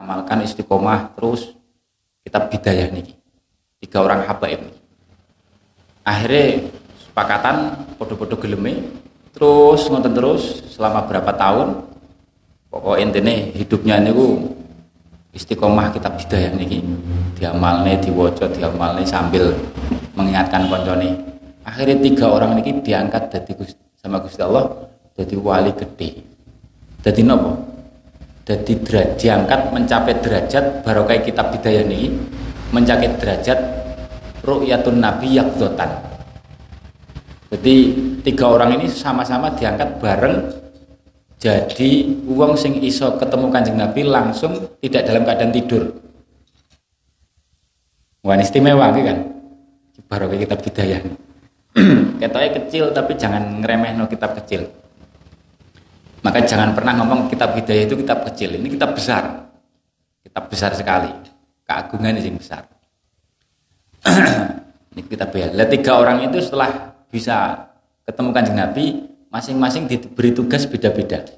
amalkan istiqomah terus kitab bidayah nih tiga orang habaib nih akhirnya sepakatan podo-podo geleme terus ngonten terus selama berapa tahun pokok intinya hidupnya ini istiqomah kitab bidayah nih diamalne diwoco diamalne sambil mengingatkan koncone. Akhirnya tiga orang ini diangkat dari sama Gusti Allah jadi wali gede jadi nopo jadi derajat diangkat mencapai derajat barokah kitab bidayah ini mencapai derajat ru'yatun nabi yakdotan. Jadi tiga orang ini sama-sama diangkat bareng jadi uang sing iso ketemu kanjeng nabi langsung tidak dalam keadaan tidur. Wah istimewa kan? Barokah kitab bidayah ketoknya kecil tapi jangan ngeremeh no kitab kecil maka jangan pernah ngomong kitab hidayah itu kitab kecil. Ini kitab besar. Kitab besar sekali. Keagungan yang besar. ini kitab ya. Lihat tiga orang itu setelah bisa ketemu kanjeng Nabi, masing-masing diberi tugas beda-beda.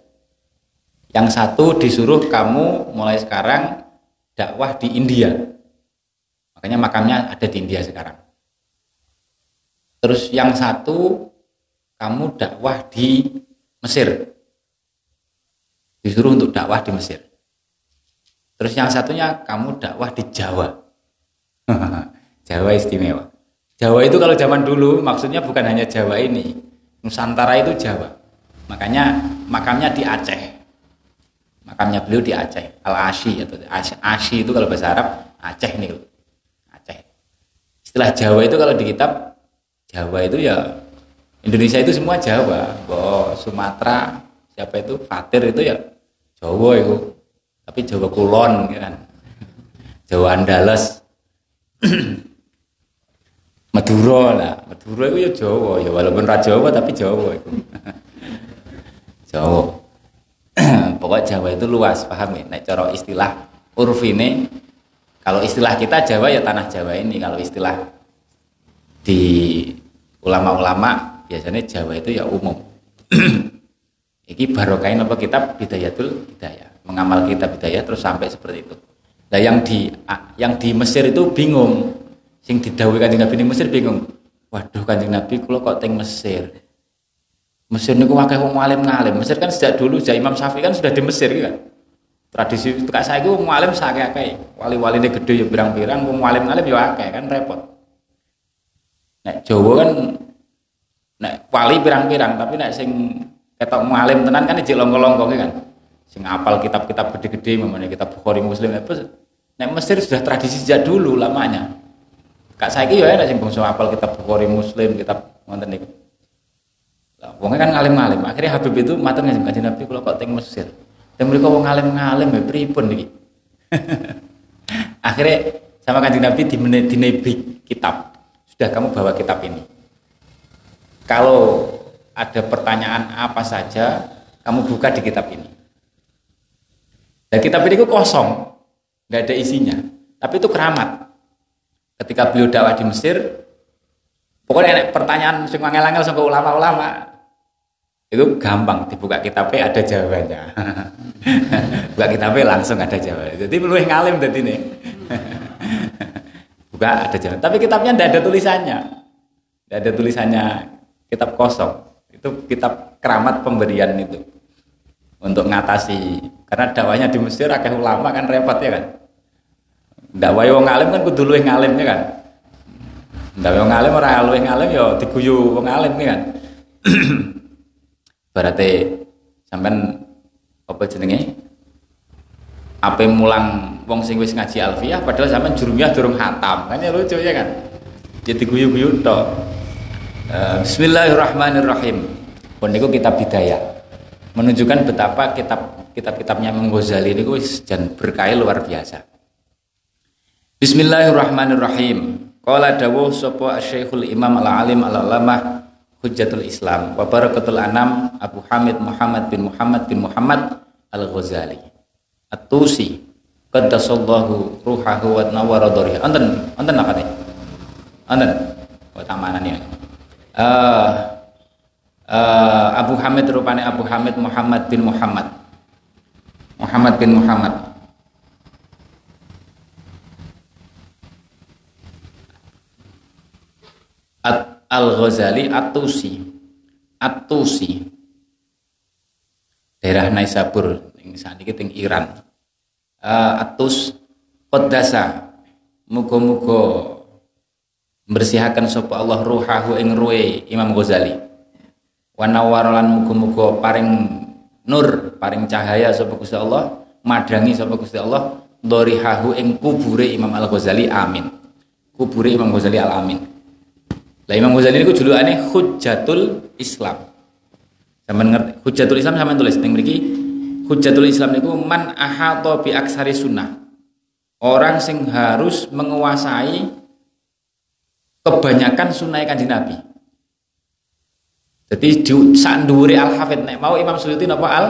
Yang satu disuruh kamu mulai sekarang dakwah di India. Makanya makamnya ada di India sekarang. Terus yang satu kamu dakwah di Mesir disuruh untuk dakwah di Mesir. Terus yang satunya kamu dakwah di Jawa. Jawa istimewa. Jawa itu kalau zaman dulu maksudnya bukan hanya Jawa ini. Nusantara itu Jawa. Makanya makamnya di Aceh. Makamnya beliau di Aceh. Al-Ashi atau Ashi itu kalau bahasa Arab Aceh ini. Aceh. Istilah Jawa itu kalau di kitab Jawa itu ya Indonesia itu semua Jawa. Bahwa Sumatera siapa itu Fatir itu ya Jawa itu tapi Jawa Kulon kan? Jawa Andalas. Madura lah. Madura itu ya Jawa. Ya walaupun raja Jawa tapi Jawa itu Jawa. Pokok Jawa itu luas paham ya nek cara istilah urf ini kalau istilah kita Jawa ya tanah Jawa ini. Kalau istilah di ulama-ulama biasanya Jawa itu ya umum Iki barokain apa kitab Bidayatul Hidayah. Mengamal kitab Hidayah terus sampai seperti itu. Nah yang di yang di Mesir itu bingung. Sing didhawuhi Kanjeng Nabi di Mesir bingung. Waduh Kanjeng Nabi kula kok teng Mesir. Mesir niku akeh wong alim ngalim. Mesir kan sejak dulu sejak Imam Syafi'i kan sudah di Mesir kan. Tradisi kak saya itu wong alim sakake-akeh. Wali-wali ini gede ya pirang-pirang, wong alim ngalim ya akeh kan repot. Nek Jawa kan nek wali pirang-pirang tapi nek sing ketok mualim tenan kan ijek longko-longko kan? Sing apal kitab-kitab gede-gede memangnya kitab Bukhari Muslim. Apa nek Mesir sudah tradisi sejak dulu lamanya. Kak saya ya enak sing bangsa apal kitab Bukhari Muslim kitab ngoten niku. Lah wong kan ngalim-ngalim. Akhirnya Habib itu matur ngajeng kanjeng Nabi kula kok teng Mesir? Dan mereka wong ngalim-ngalim ya pripun niki akhirnya sama kanjeng Nabi di di kitab. Sudah kamu bawa kitab ini. Kalau ada pertanyaan apa saja, kamu buka di kitab ini. Dan kitab ini kosong, nggak ada isinya. Tapi itu keramat. Ketika beliau dakwah di Mesir, pokoknya ada pertanyaan sing angel-angel sama ulama-ulama, itu gampang dibuka kitabnya ada jawabannya. buka kitabnya langsung ada jawabannya. Jadi perlu ngalim tadi nih. buka ada jawaban. Tapi kitabnya tidak ada tulisannya. Tidak ada tulisannya kitab kosong itu kitab keramat pemberian itu. Untuk ngatasi. Karena dakwanya di Mesir akeh ulama kan repot ya kan. Dakwah wong alim kan kudu luwih ngalim ya kan. Dakwah wong alim ora luwih ngalim ya diguyu wong alim ya kan. Berarti sampean apa jenenge? Apa mulang wong sing wis ngaji alfiah padahal sampean jurumiyah durung hatam. Kan ya lucu ya kan. Jadi guyu-guyu tok. Eh, Bismillahirrahmanirrahim. Niku kitab bidayah. Menunjukkan betapa kitab kitab-kitabnya Imam Ghazali niku jan berkah luar biasa. Bismillahirrahmanirrahim. Qala dawuh sapa Syekhul Imam Al-Alim Al-Alamah Hujjatul Islam wa barakatul anam Abu Hamid Muhammad bin Muhammad bin Muhammad Al-Ghazali. At-Tusi qaddasallahu ruhahu wa nawara dhariha. Anten anten nakate. Anten. Wa tamanan ya uh, uh, Abu Hamid rupanya Abu Hamid Muhammad bin Muhammad. Muhammad bin Muhammad. Al-Ghazali At-Tusi. At-Tusi. Daerah Naisabur yang saat ini teng Iran. Eh, uh, Atus Qaddasa mugo-mugo bersihakan sapa Allah ruhahu ing ruwe Imam Ghazali wa nawaralan muga-muga paring nur paring cahaya sapa Gusti Allah madangi sapa Gusti Allah dorihahu ing kubure Imam Al Ghazali amin. Kubure Imam Ghazali al amin. Lah Imam Ghazali niku julukane Hujjatul Islam. Sampeyan ngerti Hujjatul Islam sampeyan tulis ning mriki Hujjatul Islam niku man ahata bi aksari sunnah. Orang sing harus menguasai kebanyakan sunnah kanjeng Nabi jadi di al hafid nek mau Imam Suyuti napa al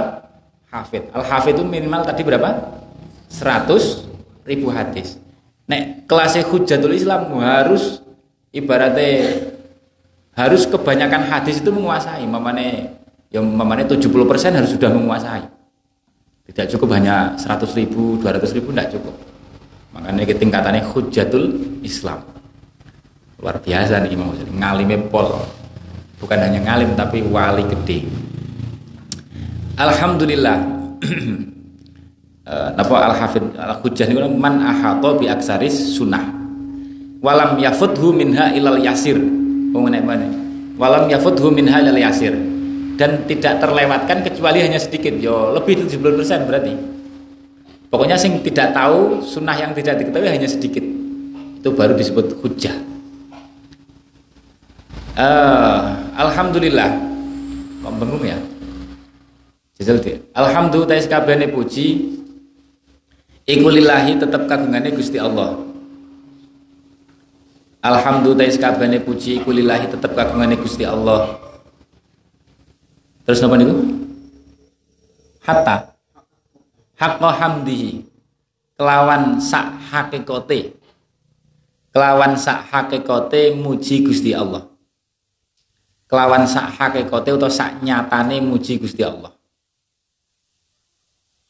hafid al hafid itu minimal tadi berapa? 100 ribu hadis. Nek kelasnya Hujjatul Islam harus ibaratnya harus kebanyakan hadis itu menguasai. Mamane yang mamane 70% harus sudah menguasai. Tidak cukup hanya 100 ribu 200 ribu tidak cukup. Makanya tingkatannya hujatul Islam. Luar biasa nih Imam Ghazali ngalime pol bukan hanya ngalim tapi wali gede Alhamdulillah. Uh, napa al hafid al hujjah niku man ahata bi aksaris sunnah. Walam yafudhu minha ilal yasir. Mana walam yafudhu minha ilal yasir. Dan tidak terlewatkan kecuali hanya sedikit. Yo lebih 70% berarti. Pokoknya sing tidak tahu sunnah yang tidak diketahui hanya sedikit. Itu baru disebut hujah uh, Alhamdulillah kok bengong ya Jajal dia. Alhamdulillah kabehane puji iku lillahi tetep kagungane Gusti Allah Alhamdulillah sekabehane puji iku lillahi tetep kagungane Gusti Allah. Terus napa niku? Hatta haqqa hamdihi kelawan sak hakikate kelawan sak hakikate muji Gusti Allah. Kelawan sak hakikate utawa sak nyatane muji Gusti Allah.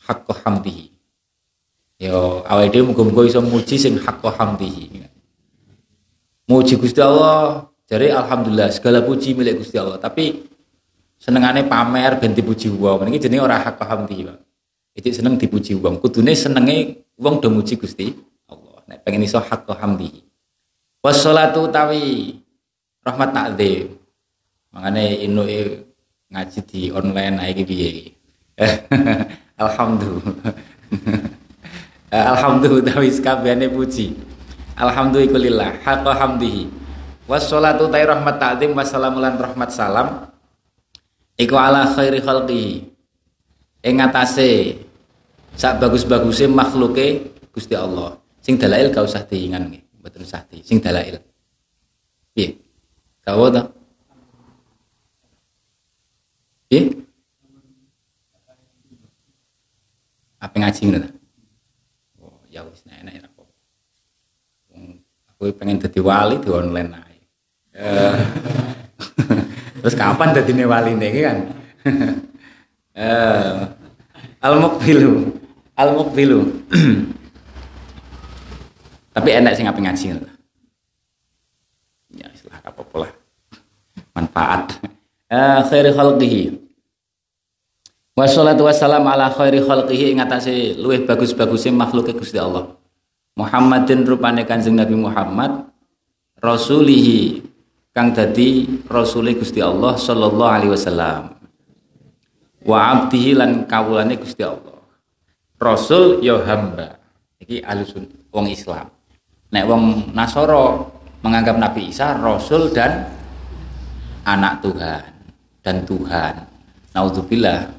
Haqqa hamdihi. Yo awake dhewe muga-muga iso muji sing haqqa hamdihi. Muji Gusti Allah, jadi alhamdulillah segala puji milik Gusti Allah. Tapi senengane pamer ben dipuji wong. Niki jenenge ora hak paham iki, Pak. Iki seneng dipuji wong. Kudune senenge wong do muji Gusti Allah. Nek pengen iso hak hamdi. Wassalatu tawi rahmat takdzim. Mangane inu ngaji di online iki piye. Alhamdulillah. Alhamdulillah tawi sakabehane puji. Alhamdulillah haqqa hamdihi. Wassalatu ta rahmat ta'zim wassalamu lan rahmat salam. Iku ala khairi khalqihi. Ing atase sak bagus-baguse makhluke Gusti Allah. Sing dalail gak usah diingan nggih mboten usah di sing dalail. Piye? Kawo ta piye apa ngaji ngono oh ya wis enak Gue pengen jadi wali di online aja. Eh, terus kapan jadi wali nih kan? Uh, al mukbilu, al mukbilu. Tapi enak sih ngapain ngaji Ya istilah apa pola manfaat. Uh, khairi khalqihi. Wassalatu wassalam ala khairi khalqihi ing atase luwih bagus-bagusé makhluke Gusti Allah. Muhammadin rupane Kanjeng Nabi Muhammad rasulihi kang dadi rasule Gusti Allah sallallahu alaihi wasallam. Wa abdihi lan kawulane Gusti Allah. Rasul ya hamba. Iki alusun wong Islam. Nek wong Nasoro menganggap Nabi Isa rasul dan anak Tuhan dan Tuhan. Naudzubillah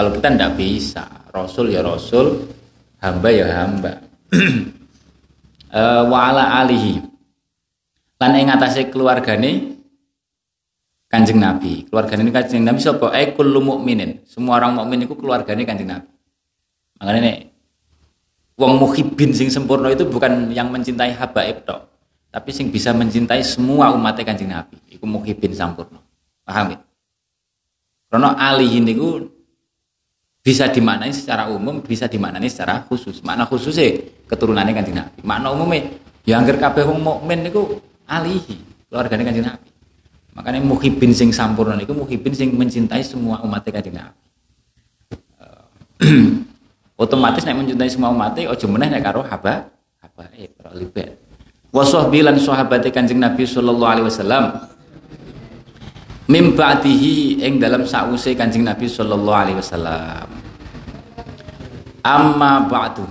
kalau kita tidak bisa rasul ya rasul hamba ya hamba uh, wa ala alihi lan ing atase keluargane Kanjeng Nabi. Keluargane ini Kanjeng Nabi sapa? Eh kullu mukminin. Semua orang mukmin itu keluargane Kanjeng Nabi. Makanya nek wong muhibin sing sempurna itu bukan yang mencintai habaib tok, tapi sing bisa mencintai semua umatnya Kanjeng Nabi. Iku muhibin sempurna. Paham ya? Karena alihi niku bisa dimaknai secara umum, bisa dimaknai secara khusus. Makna khususnya keturunannya kanjeng Nabi. Makna umumnya ya angger kabeh wong mukmin niku alihi, keluargane kanjeng Nabi. makanya muhibin sing sampurna itu muhibin sing mencintai semua umat kanjeng Nabi otomatis nek mencintai semua umat ojo meneh nek karo haba haba eh libet wa bilan sahabate kanjeng Nabi sallallahu alaihi wasallam mim ba'dihi ing dalam sause kanjeng Nabi sallallahu alaihi wasallam. Amma ba'du.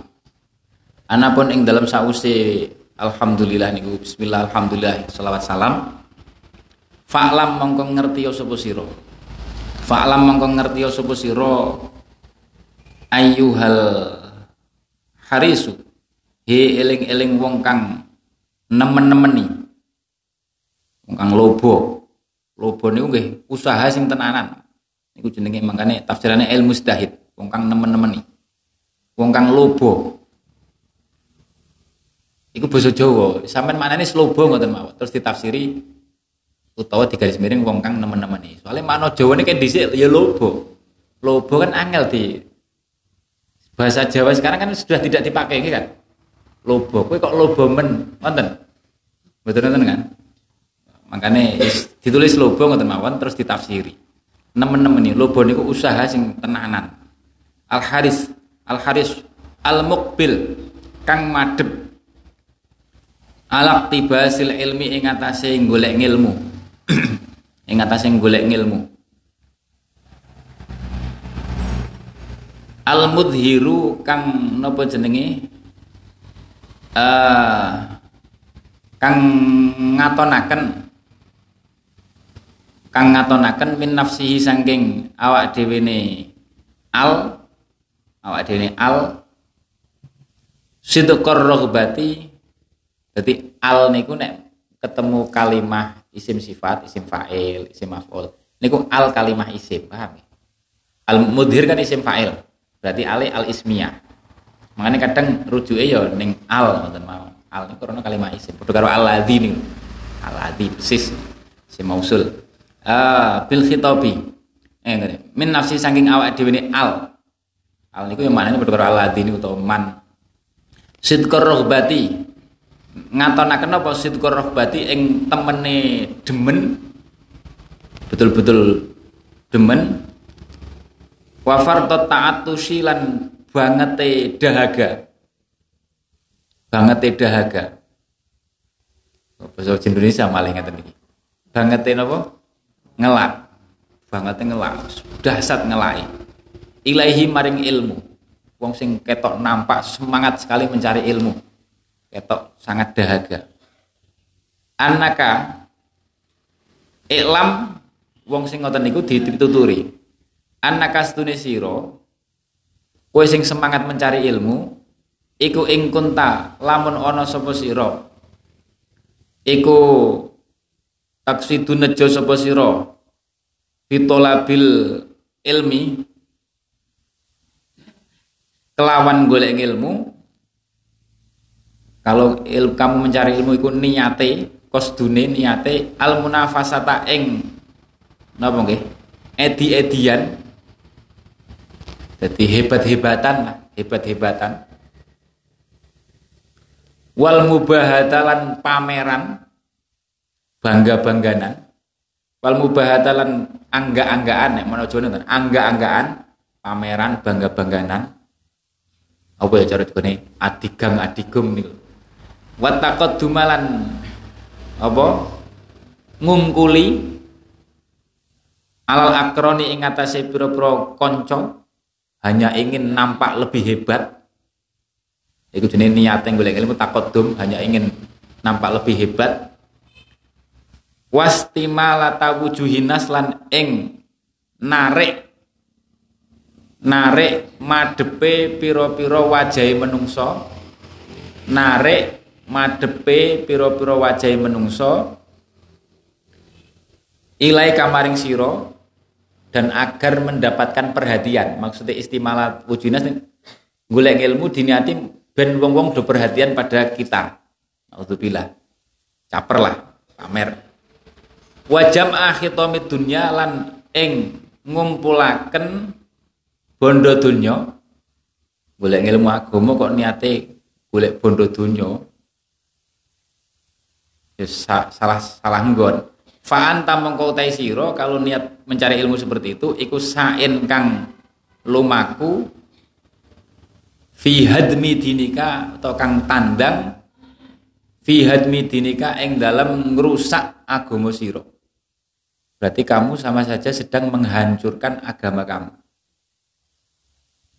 Anapun ing dalam sause alhamdulillah niku bismillah alhamdulillah selawat salam. Fa'lam mongko ngerti ya sapa sira? Fa'lam mongko ngerti ya sapa sira? Ayyuhal harisu. He eling-eling wong kang nemen-nemeni. Wong kang lobo lobo niku nggih usaha sing tenanan. Niku jenenge mangkane tafsirane ilmu mustahid wong kang nemen-nemeni. Wong kang lobo. Iku basa Jawa. Sampean maknane slobo ngoten mawon. Terus ditafsiri utawa di garis miring wong kang nemen-nemeni. Soalnya makna Jawa ini kan dhisik ya lobo. Lobo kan angel di bahasa Jawa sekarang kan sudah tidak dipakai kan? Lobo. Kowe kok lobo men? Wonten? Betul nonton kan makanya ditulis lobo ngoten mawon terus ditafsiri. Nemen-nemen ini lobo niku usaha sing tenanan. Al haris al haris al mukbil kang madep alak tibasil ilmi ing atase golek ilmu ing atase golek ilmu al mudhiru kang napa jenenge? Uh, kang ngatonaken kang ngatonaken min nafsihi saking awak dhewe ne al awak dhewe al sidqor rogbati jadi al niku nek ketemu kalimah isim sifat isim fa'il isim maf'ul. Niku al kalimah isim paham ya? al mudhir kan isim fa'il berarti ale al ismiyah. Makanya kadang rujuknya ya ning al ngoten mau. Al niku karena kalimat isim padha karo al ladzi niku. Al ladzi persis si mausul ah bil khitabi. Eh ngene. Min nafsi saking awak dhewe ne al. Al niku yang maknane padha karo al ladzi niku utawa man. Sidqur rohbati ngatonaken apa sidqur rohbati ing temene demen? Betul-betul demen. Wa fardot ta'atusi lan bangete dahaga. Bangete dahaga. Bahasa Indonesia malah ngeten iki bangete napa ngelak. Bangete ngelak. Dahsyat ngelai ilahi maring ilmu. Wong sing ketok nampak semangat sekali mencari ilmu. Ketok sangat dahaga. Anaka iklam wong sing ngoten niku dituturi. Annaka stune sira. Kowe sing semangat mencari ilmu iku ing kunta lamun ana sapa sira? Iku taksidu nejo sapa sira? Bitolabil ilmi. Kelawan golek ilmu. Kalau il, kamu mencari ilmu iku niate kosdune niate al munafasata ing napa nggih? Edi-edian. Jadi hebat-hebatan lah, hebat-hebatan. Wal mubahatalan pameran bangga-bangganan. Wal mubahatalan angga-anggaan nek mana kan angga-anggaan pameran bangga-bangganan. Apa ya cara ini adigang adigum niku. Watakot dumalan apa ngungkuli alal akroni ing atase pira-pira kanca hanya ingin nampak lebih hebat itu jenis niatnya golek ilmu takodum hanya ingin nampak lebih hebat wastimalata wujuhinas lan ing narik narik madepe piro-piro wajai menungso narik madepe piro-piro wajai menungso ilai kamaring siro dan agar mendapatkan perhatian. Maksudnya istimalat wujunas golek ilmu diniati ben wong-wong do perhatian pada kita. Alhamdulillah caper lah pamer wajam akhitomid dunya lan ing ngumpulaken bondo dunya golek ilmu agama kok niate golek bondo dunya ya salah salah nggon. Fa anta mengko sira kalau niat mencari ilmu seperti itu iku sain kang lumaku fi hadmi dinika atau kang tandang fi hadmi dinika ing dalam ngrusak agama sira berarti kamu sama saja sedang menghancurkan agama kamu.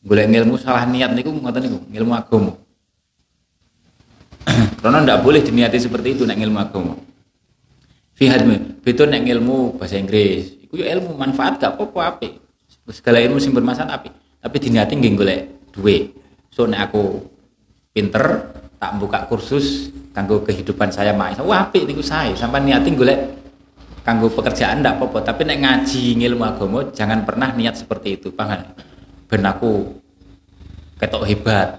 Golek ilmu salah niat niku ngoten niku ilmu agama karena ndak boleh diniati seperti itu nek ilmu agama fi hadmi betul nek ilmu bahasa Inggris. Iku ilmu manfaat gak apa-apa apik. Segala ilmu sing bermanfaat apik. Tapi diniati nggih golek duwe so nek aku pinter tak buka kursus kanggo kehidupan saya mak wah apik niku saya sampai niati golek kanggo pekerjaan ndak apa-apa. Tapi nek ngaji ilmu agama jangan pernah niat seperti itu paham ben aku ketok hebat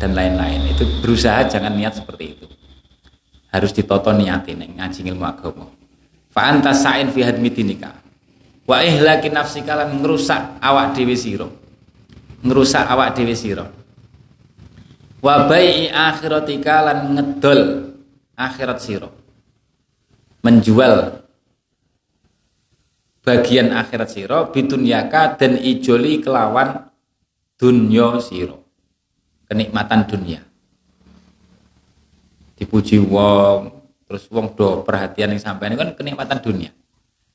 dan lain-lain. Itu berusaha jangan niat seperti itu. Harus ditoto niatin ngaji ilmu agama. Fa anta sa'in fi hadmi dinika. Wa ihlaki nafsika lan ngrusak awak dhewe sira. Ngrusak awak dhewe sira. Wa bai'i akhiratika lan ngedol akhirat sira. Menjual bagian akhirat siro bidunyaka dan ijoli kelawan dunyo siro kenikmatan dunia. Dipuji wong terus wong do perhatian yang sampai ini kan kenikmatan dunia.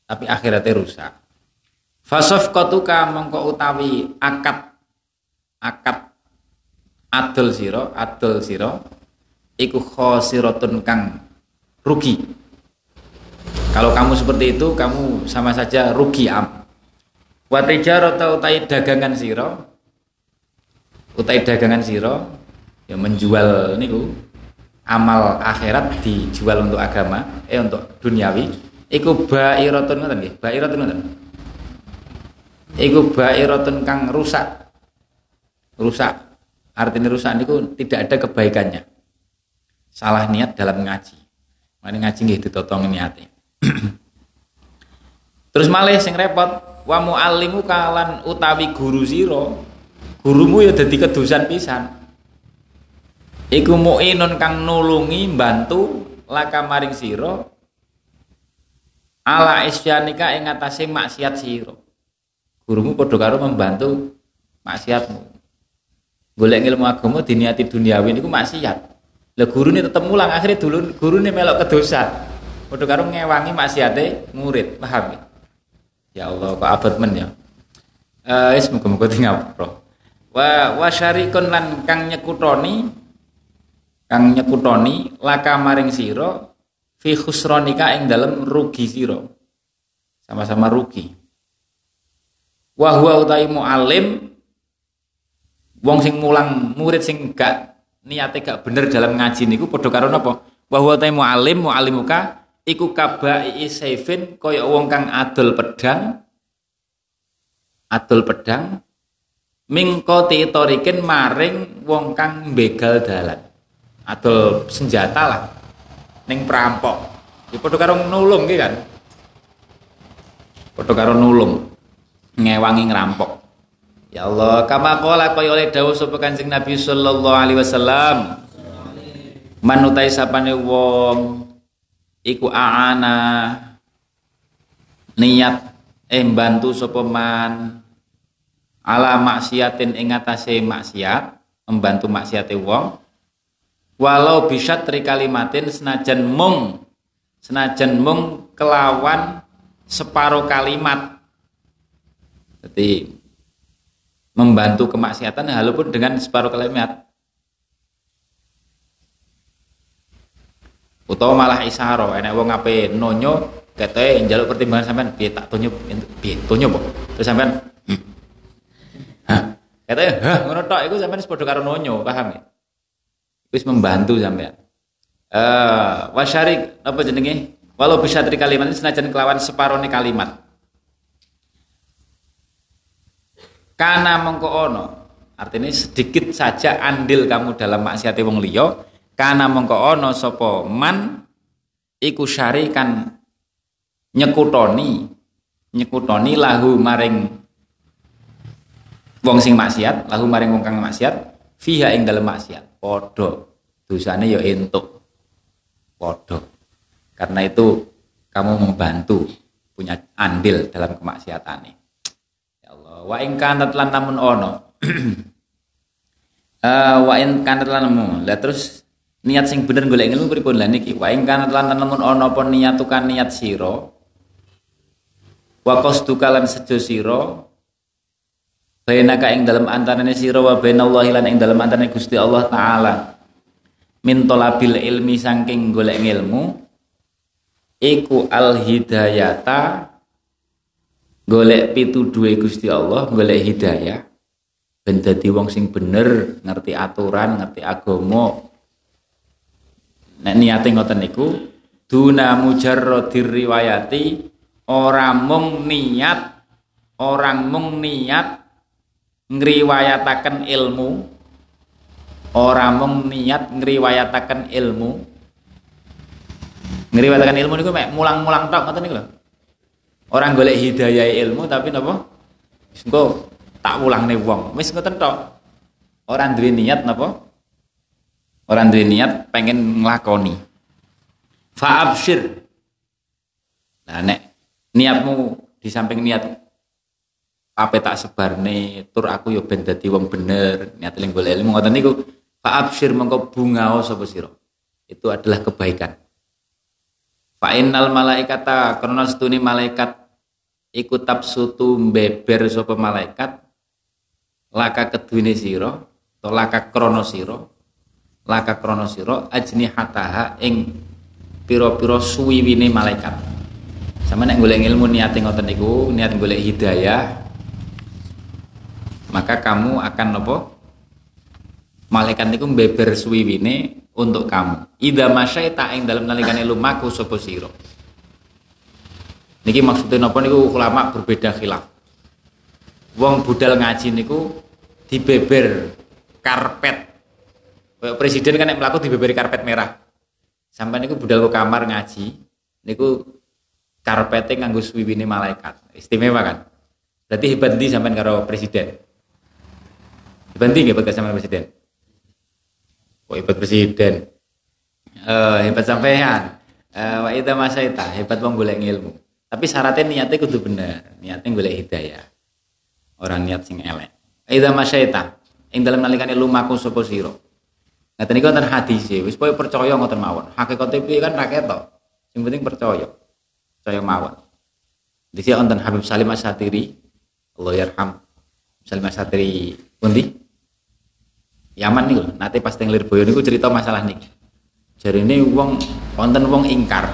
Tapi akhiratnya rusak. Fasof kotuka mengko utawi akad akad adol siro adol siro iku khosirotun kang rugi kalau kamu seperti itu, kamu sama saja rugi am. Watijar atau utai dagangan siro, utai dagangan siro, ya menjual niku amal akhirat dijual untuk agama, eh untuk duniawi. Iku ba'iratun ngoten nggih, ba'iratun ngoten. Iku ba'iratun kang rusak. Rusak. Artinya rusak niku tidak ada kebaikannya. Salah niat dalam ngaji. Mane ngaji nggih ditotong niate. Terus malih sing repot wa muallimu kalan utawi guru sira. Gurumu ya dadi kedusan pisan. Iku muinun kang nulungi bantu laka maring sira ala isyanika ing atase maksiat sira. Gurumu padha karo membantu maksiatmu. Golek ilmu agama diniati duniawi niku maksiat. Lah gurune tetep mulang akhirnya dulu gurune melok kedosa. Padha karo ngewangi maksiate murid, paham ya? Ya Allah, kok abot men ya. Eh wis muga-muga tingapura. Wa wa syarikun lan kang nyekutoni kang nyekutoni laka maring sira fi khusronika ing dalem rugi sira. Sama-sama rugi. Wa huwa utai muallim wong sing mulang murid sing gak niate gak bener dalam ngaji niku padha karo napa? Wa huwa utai muallim muallimuka iku kabai saifin kaya wong kang adol pedang adol pedang mingkoti torikin maring wong kang begal dalan. Adol senjata lah ning perampok. Ya padha karo nulung ki kan? Padha karo nulung ngewangi ngerampok. Ya Allah, kama qala kaya oleh dawuh sapa Nabi sallallahu alaihi wasallam. Manutai sapane wong iku aana. Niat eh bantu sapa man. Ala maksiatin ing atase maksiat membantu maksiate wong. Walau bisa kalimatin senajan mung senajan mung kelawan separuh kalimat. Jadi membantu kemaksiatan walaupun dengan separuh kalimat utawa malah isaro enek wong ape nonyo ketoke njaluk pertimbangan sampean piye tak tonyo? Piye tonyo kok terus sampean hmm. hah ketoke hah ngono tok iku sampean padha karo nonyo paham ya? Wis membantu sampean. Eh uh, wasyarik apa jenenge? Walau bisa dari kalimat ini senajan kelawan separone kalimat. Karena mengko ono? Artinya sedikit saja andil kamu dalam maksiat wong liya kana mongko ana sapa man iku syarikan nyekutoni nyekutoni lahu maring wong sing maksiat lahu maring wong kang maksiat fiha ing dalem maksiat padha dosane ya entuk padha karena itu kamu membantu punya andil dalam kemaksiatan. Ya Allah, wa in kanat lan namun ono. uh, wa in kanat lan namun. Lah terus niat sing bener golek ilmu pripun lah niki? Wa in kanat lan namun ono apa niat sira. Wa qasduka lan sejo sira bainaka ing dalam antarane sira wa bainallahi lan ing dalam antarane Gusti Allah taala min tolabil ilmi saking golek ilmu iku al hidayata golek pitu duwe Gusti Allah golek hidayah ben dadi wong sing bener ngerti aturan ngerti agama nek niate ngoten niku duna mujarradir riwayati ora mung niat orang mung niat ngriwayataken ilmu ora mung niat ngriwayataken ilmu. Ngriwayataken ilmu niku mek mulang-mulang tok ngoten niku lho. Orang golek hidayah ilmu tapi napa? Engko tak ulangne wong. Wis ngoten tok. Orang duwe niat napa orang duwe niat pengen nglakoni. Fa absyir nah nek niatmu di samping niat apa tak sebarne tur aku yo ben dadi wong bener niat ling golek ilmu ngoten niku. Fa absyir mengko bungao sapa sira? Itu adalah kebaikan. Fa innal malaikata karena setune malaikat iku tabsutu beber sapa malaikat laka keduwene sira atau laka krana sira laka krana sira ajni hataha ing pira-pira suwiwine malaikat. Sama nek golek ilmu niat ngoten niku niat golek hidayah maka kamu akan nopo malaikat niku beber suwiwine untuk kamu. Ida masyaita ing dalam nalikane lumaku sapa niki maksudnya nopo niku? Ulama berbeda khilaf. Wong budal ngaji niku dibeber karpet presiden kan yang melaku dibeberi karpet merah sampai niku budal ke kamar ngaji niku karpetnya nganggo suwiwine malaikat istimewa kan berarti hebat di sampai karo presiden Hebat tinggi hebat sama presiden. Kok hebat presiden? Uh, hebat sampean. Uh, wa ida masaita, hebat wong golek ilmu. Tapi syaratnya niatnya kudu bener, niatnya golek hidayah. Orang niat sing elek. Ida masaita, ing dalam nalikane lumaku sapa sira. Ngaten niku wonten hadis wis kowe percaya ngoten mawon. Hakikate piye kan ra ketok. Sing penting percaya. Percaya mawon. Di sini wonten Habib Salim Asatiri, Allah yarham. Salim Asatiri pundi? Yaman nih nanti pas teng Lirboyo niku cerita masalah nih. Jadi ini wong wonten wong ingkar.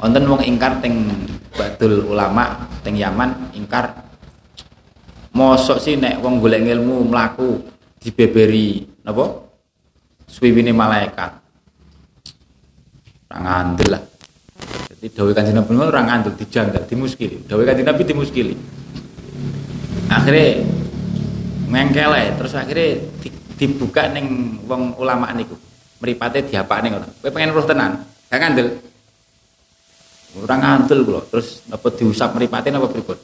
Wonten wong ingkar teng Badul ulama teng Yaman ingkar. Mosok sih nek wong golek ilmu mlaku dibeberi napa? Suwiwine malaikat. Ora ngandel lah. Jadi dawuh Kanjeng Nabi ora ngandel dijanggal, dimuskili. Dawuh Kanjeng Nabi dimuskili. Akhirnya mengkele terus akhirnya di, dibuka neng wong ulama niku meripate diapakne ngono kowe pengen roh tenan gak ngandel ora ngandel kula terus apa diusap meripate napa pripun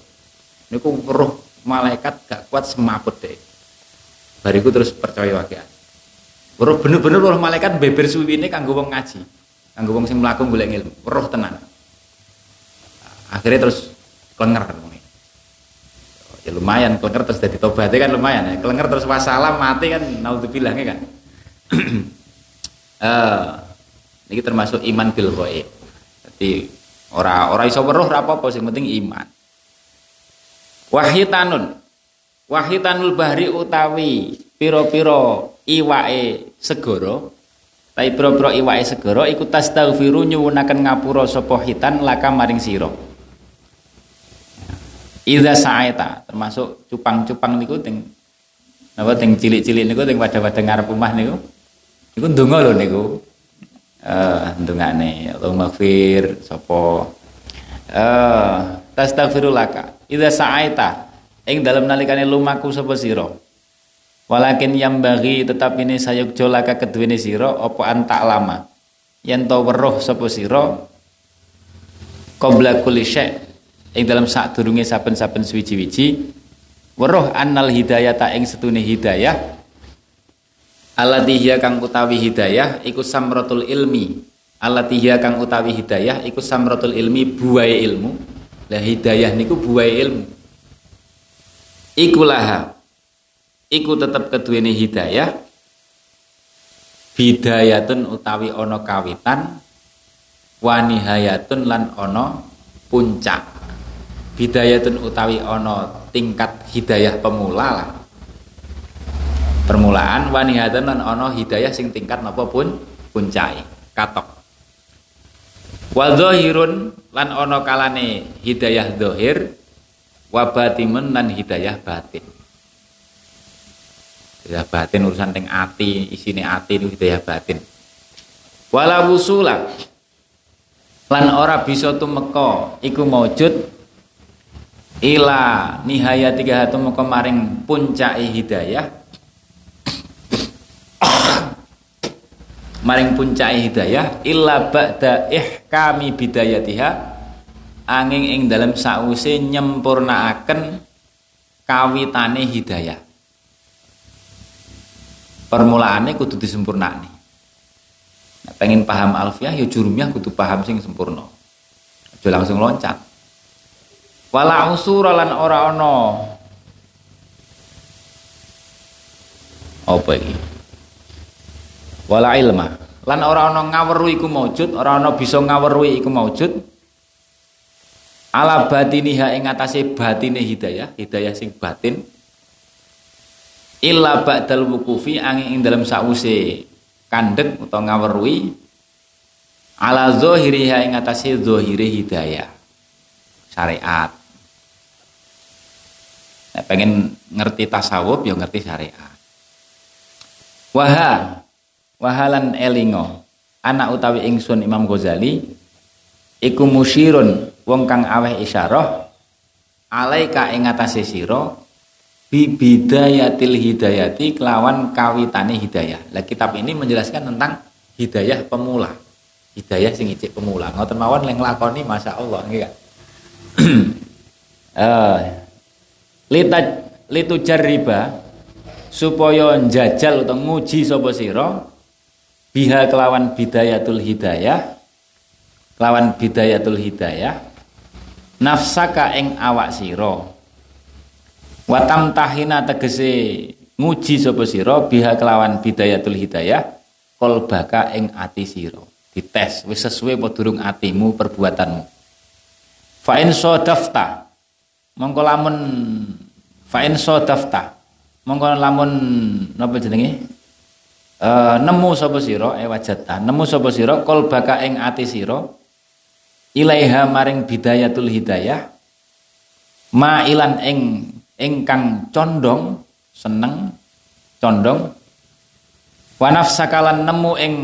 niku roh malaikat gak kuat semaput deh bariku terus percaya wakian roh bener-bener roh malaikat beber suwine kanggo wong ngaji. Kanggo wong sing mlaku golek ilmu. Roh tenan. Akhirnya terus klenger ya lumayan kelenger terus jadi tobatnya kan lumayan ya. Kelenger terus wassalam mati kan naudzubillah kan? Uh, ini termasuk iman bil ghaib. Jadi ora ora iso weruh ora apa-apa sing penting iman. Wahyitanun wahyitanul bahri utawi piro-piro iwae segoro tapi piro-piro iwae segoro iku tastaghfiru nyuwunaken ngapura sapa hitan laka maring sira Iza sa'aita termasuk cupang-cupang niku teng napa teng cilik-cilik niku teng pada-pada ngarep omah niku. Niku ndonga lho niku. Eh ndongane Allahumma fir sapa eh tastaghfirulaka. Iza sa'aita ing dalam nalikane lumaku sapa sira. Walakin yang bagi tetap ini sayuk jolaka keduwene sira apa antak lama. Yen to weruh sapa sira qabla kulli syai' ing dalam saat durunge saben-saben suwiji-wiji weruh annal hidayata ing setune hidayah allati hiya kang utawi hidayah iku samratul ilmi Alatihiya kang utawi hidayah iku samratul ilmi buai ilmu. Lah hidayah niku buai ilmu. Iku laha. Iku tetep keduwene hidayah. Bidayatun utawi ono kawitan wanihayatun lan ono puncak. Bidayatun utawi ono tingkat hidayah pemula lah. Permulaan wanihayatun lan ono hidayah sing tingkat napa pun puncai katok wa zahirun lan ana kalane hidayah zahir wa batimun lan hidayah batin hidayah batin urusan teng ati isine ati itu hidayah batin. Wala wusula. Lan ora bisa tumeka iku maujud ila nihayati tumeka maring puncake hidayah. Maring puncak hidayah illa ba'da ihkami bidayatiha angin ing dalam sause nyempurnaaken kawitane hidayah permulaane kudu disempurnakne nah, pengen paham alfiah ya jurumnya kudu paham sing sempurna. Aja langsung loncat. Wala usura lan ora ana. Apa iki? Wala ilma. Lan ora ana ngaweru iku maujud ora ana bisa ngaweru iku maujud. Ala batiniha ing atase batine hidayah hidayah sing batin illa ba'dal wukufi angin ing dalam sause kandek utawa ngawerui ala zahiriha ing atase zahire hidayah syariat. Nah, pengen ngerti tasawuf ya ngerti syariat. Waha wahalan elingo anak utawi ingsun Imam Ghazali iku musyirun wong kang aweh isyarah alaika ing atase sira bi bidayatil hidayati kelawan kawitane hidayah. Lah kitab ini menjelaskan tentang hidayah pemula. Hidayah sing icik pemula. Ngoten mawon leng lakoni masyaallah nggih kan. eh lita litu jarriba supaya njajal utawa nguji sapa sira biha kelawan bidayatul hidayah kelawan bidayatul hidayah nafsaka ing awak sira watam tahina tegese nguji sapa sira biha kelawan bidayatul hidayah kolbaka ing ati sira. Dites wis sesuai apa durung atimu perbuatanmu. Fa in sadafta mongko lamun fa in sadafta mongko lamun napa jenenge? Uh, nemu sapa sira e wajata nemu sapa sira kol baka ing ati sira ilaiha maring bidayatul hidayah ma ilan ing ingkang condong seneng condong. Wa nafsakalan nemu ing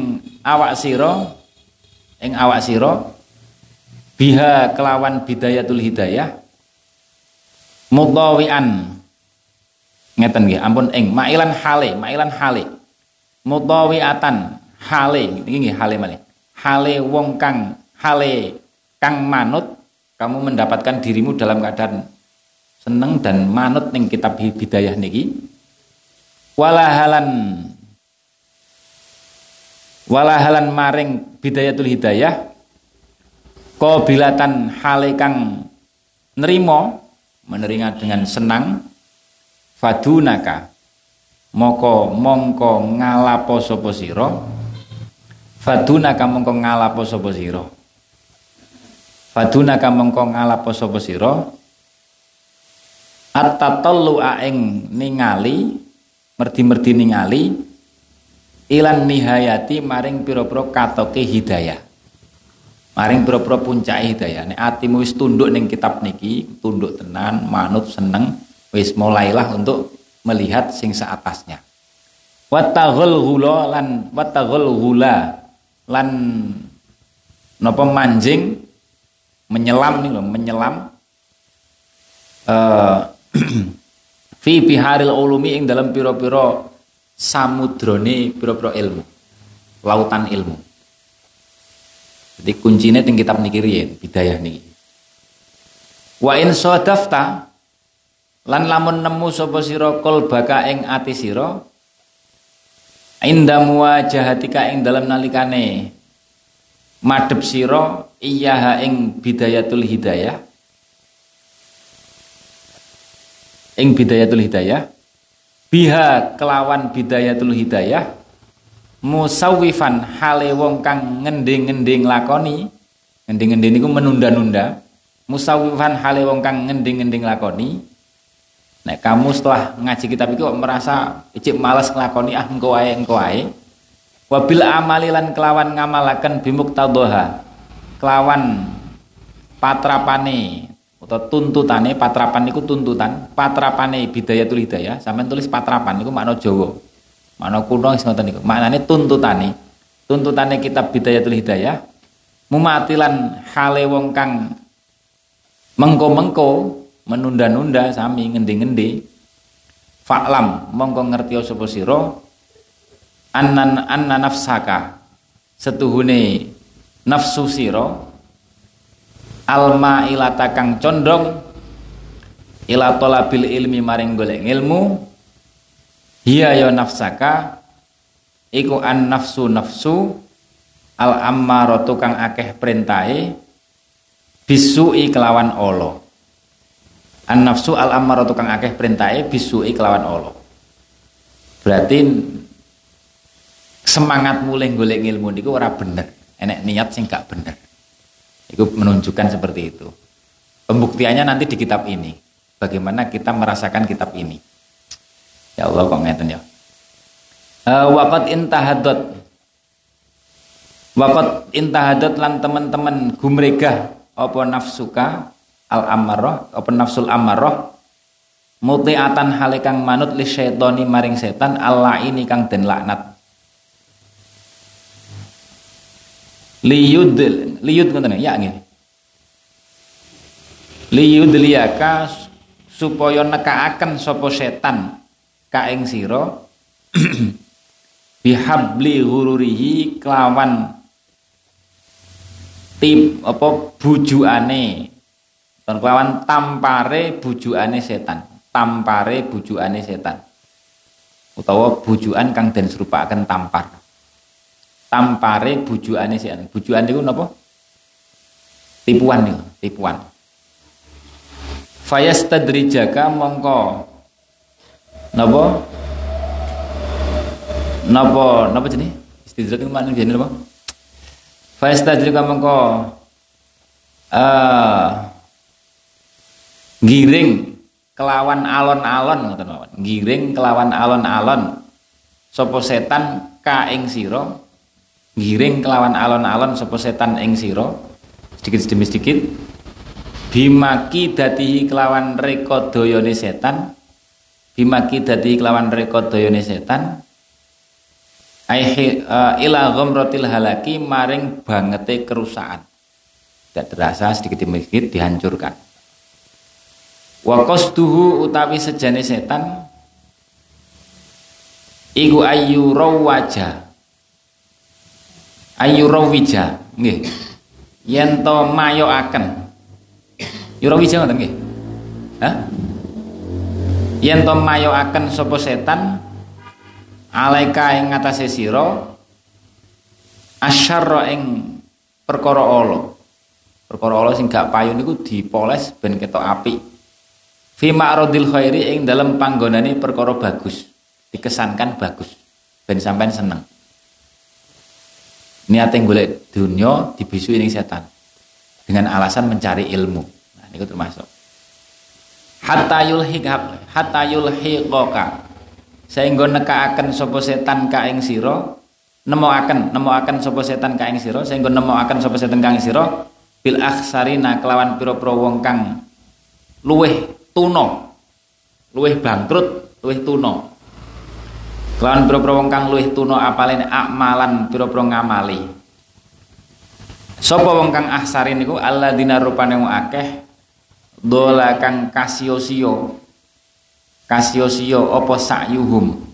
awak sira ing awak sira. Biha kelawan bidayatul hidayah. Mudawian ngeten nggih ampun ing. Mailan hale mailan hale. Mutawiatan hale. Ini hale malih. Hale wong kang hale kang manut kamu mendapatkan dirimu dalam keadaan seneng dan manut ning kitab bidayah niki. Walahalan walahalan maring bidayatul hidayah kobilatan hale kang nerimo menerima dengan senang fadunaka moko mongko ngalapo sapa sira? Fadunaka mongko ngalapo sapa sira? Fadunaka mongko ngalapo sapa sira at-tatallu ing ningali merdi-merdi ningali ilan nihayati maring pira-pira katoke hidayah. Maring pira-pira puncake hidayah. Nek atimu wis tunduk ning kitab niki tunduk tenan manut seneng wis mulailah untuk melihat sing seatasnya. Wataghul gula lan wataghul gula lan napa manjing menyelam nih loh menyelam uh, fi biharil ulumi ing dalam piro-piro samudrone piro-piro ilmu. Lautan ilmu. Jadi kuncinya ting kitab niki riyen bidayah niki. Wa in sadafta lan lamun nemu sapa sira baka ing ati sira inda muwajahatika ing dalam nalikane madhep sira iya ing bidayatul hidayah ing bidayatul hidayah. Biha kelawan bidayatul hidayah. Musawifan hale wong kang ngending-ngending lakoni. Ngending-ngending niku menunda-nunda. Musawifan hale wong kang ngending-ngending lakoni. Nek kamu setelah ngaji kitab itu merasa icip malas nglakoni ah engko ae engko ae. Wabil amalilan kelawan ngamalaken bimuktadhaha kelawan patrapane atau tuntutane patrapan niku tuntutan patrapane bidayatul hidayah sampean tulis patrapan niku makna Jawa Mana kuno wis ngoten niku. Maknane tuntutane. Tuntutane kitab Bidayatul Hidayah mumatilan hale wong kang mengko-mengko menunda-nunda sami ngendi-ngendi fa'lam mongko ngerti sapa sira annan anna nafsaka setuhune nafsu sira alma ilata kang condong ila talabil ilmi maring golek ilmu hiya ya nafsaka iku an nafsu nafsu al ammaratu kang akeh perintahe bisui kelawan olo an nafsu al ammaratu kang akeh perintahe bisui kelawan olo berarti semangat mulai golek ilmu niku ora bener. Enek niat sing gak bener itu menunjukkan seperti itu. Pembuktiannya nanti di kitab ini. Bagaimana kita merasakan kitab ini. Ya Allah kok ngeten ya. Uh, waqat intahadot. Waqat intahadot lan teman-teman gumregah apa nafsuka al amarah apa nafsul amarah mutiatan halikang manut li syaitoni maring setan Allah ini kang den laknat liyud liyud ngoten ya? Nggih. Liyud liyaka supaya nekaaken sapa setan ka ing sira. Bihabli ghururihi kelawan tip apa bujuane dan kelawan tampare bujuane setan. Tampare bujuane setan. Utawa bujuan kang den serupaken tampar tampare bujuane setan bujuan niku napa? Tipuan niku tipuan. Fayastadrijaka mongko. Napa? Napa napa jenis istidrak mana jenis napa? Fa istadrika mengko uh, giring kelawan alon-alon ngoten mawon giring kelawan alon-alon. Sapa setan ka ing sira giring kelawan alon-alon sapa setan ing sira. Sedikit demi sedikit bimaki dadi kelawan reka dayane setan. Bimaki dadi kelawan rekod dayane setan. Aihi uh, ila ghamratil halaki maring bangete kerusakan. Tidak terasa sedikit demi sedikit dihancurkan. Wa qasduhu utawi sejane setan iku ayu rawaja ayu rawija nggih. Yen to mayo akan yurawija ngoten nggih? Hah? yen to mayoaken sapa setan? Alaika ing ngatasé sira? Asyarra ing perkara ala perkara ala sing gak payu niku dipoles ben ketok apik. Fi ma'radil khairi ing dalam panggonane perkara bagus. Dikesankan bagus. Ben sampean seneng niate golek dunia dibisui ning setan. Dengan alasan mencari ilmu. Nah niku termasuk. Hatta yulhiq hatta yulhiqaka sehingga nekaaken sapa setan ka ing sira nemoaken nemoaken sapa setan ka ing sira sehingga nemoaken sapa setan ka ing sira bil akhsarina kelawan pira-pira wong kang luweh tuna luweh bangkrut luweh tuna kelawan pira-pira wong kang luweh tuna apalene akmalan pira-pira ngamali. Sapa wong kang ahsarin niku? Alladzina rupane akeh dola kang kasio-sio. Kasio-sio apa sakyuhum?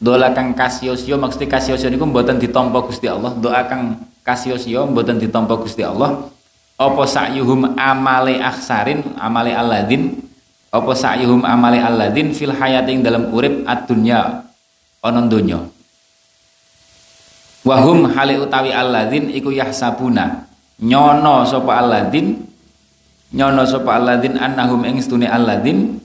Dola kang kasio-sio maksudnya kasio-sio niku mboten ditampa Gusti Allah. Doa kang kasio-sio mboten ditampa Gusti Allah. Apa sakyuhum amale aksarin amale alladin apa sakyuhum amale alladin fil hayating dalam urip ad-dunya ana donya. Wahum hali utawi alladzin iku yahsabuna. Nyono sapa alladzin? Nyono sapa alladzin annahum ing stune alladzin?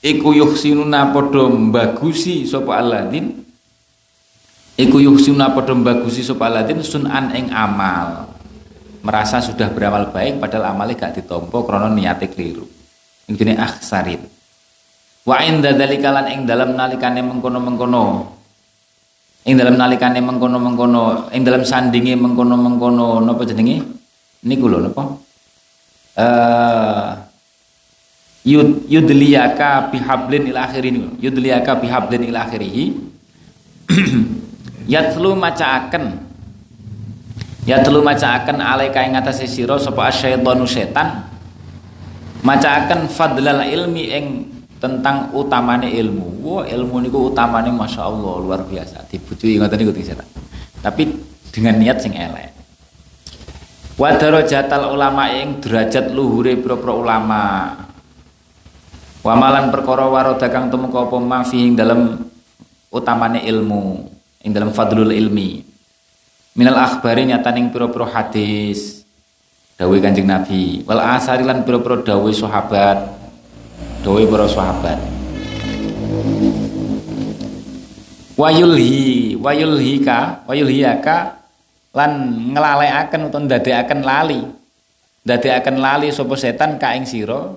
Iku yuhsinuna padha bagusi sapa alladzin? Iku yuhsinuna padha bagusi sapa alladzin? Sunan ing amal. Merasa sudah beramal baik padahal amalnya gak ditompo krono niate keliru. Ini akhsarin wa inda dalikalan ing dalam nalikane mengkono-mengkono. Ing dalam nalikane mengkono-mengkono ing dalam sandinge mengkono-mengkono napa jenenge? Niku lho napa? Eh yud yudliyaka bihablin ila akhirin yudliyaka bihablin ila akhirih yatlu macaaken. Ya telu macaaken alaika ing atase sira sapa asyaitonu setan. Macaaken fadlal ilmi ing tentang utamane ilmu. Wah, ilmu niku utamane Masya Allah luar biasa. Dibujui ngoten niku setan. Tapi dengan niat sing elek. Wa darajatal ulama ing derajat luhure pira-pira ulama. Wa malan perkara waroda kang tumeka apa ma ing dalem utamane ilmu, ing dalem fadlul ilmi minal akhbari nyataning pira-pira hadis dawuh Kanjeng Nabi wal asari lan pira-pira dawuh sahabat dawuh para sahabat wayulhi wayulhika wayulhiyaka lan nglalekaken utawa ndadekaken lali ndadekaken lali sapa setan ka ing sira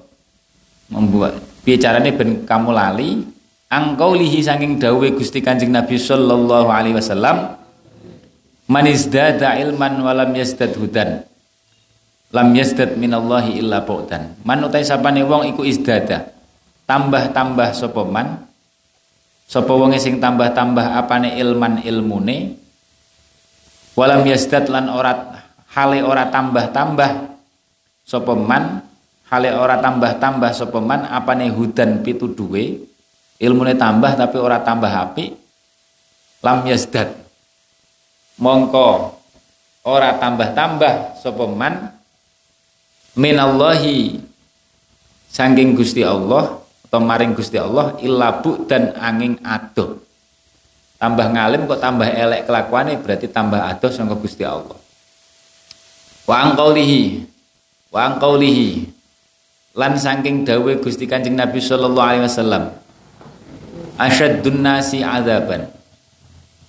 membuat bicarane ben kamu lali angkaulihi saking dawuh Gusti Kanjeng Nabi sallallahu alaihi wasallam Man izdada ilman walam yazdad hudan. Lam yazdad minallahi illa baudan. Man utai sapane wong iku izdada. Tambah-tambah sapa man. Sapa wong sing tambah-tambah apane ilman ilmune. Walam yazdad lan ora hale ora tambah-tambah sapa man? Hale ora tambah-tambah sapa man? Apane hudan pitu duwe? Ilmune tambah tapi ora tambah api lam yazdad. Mongko ora tambah-tambah sapa man? Minallahi saking Gusti Allah atau maring Gusti Allah illa dan angin adoh. Tambah ngalim kok tambah elek kelakuane berarti tambah adoh sangka Gusti Allah. Wa angqaulihi wa angqaulihi lan saking dawe Gusti Kanjeng Nabi sallallahu alaihi wasallam asyaddun nasi adaban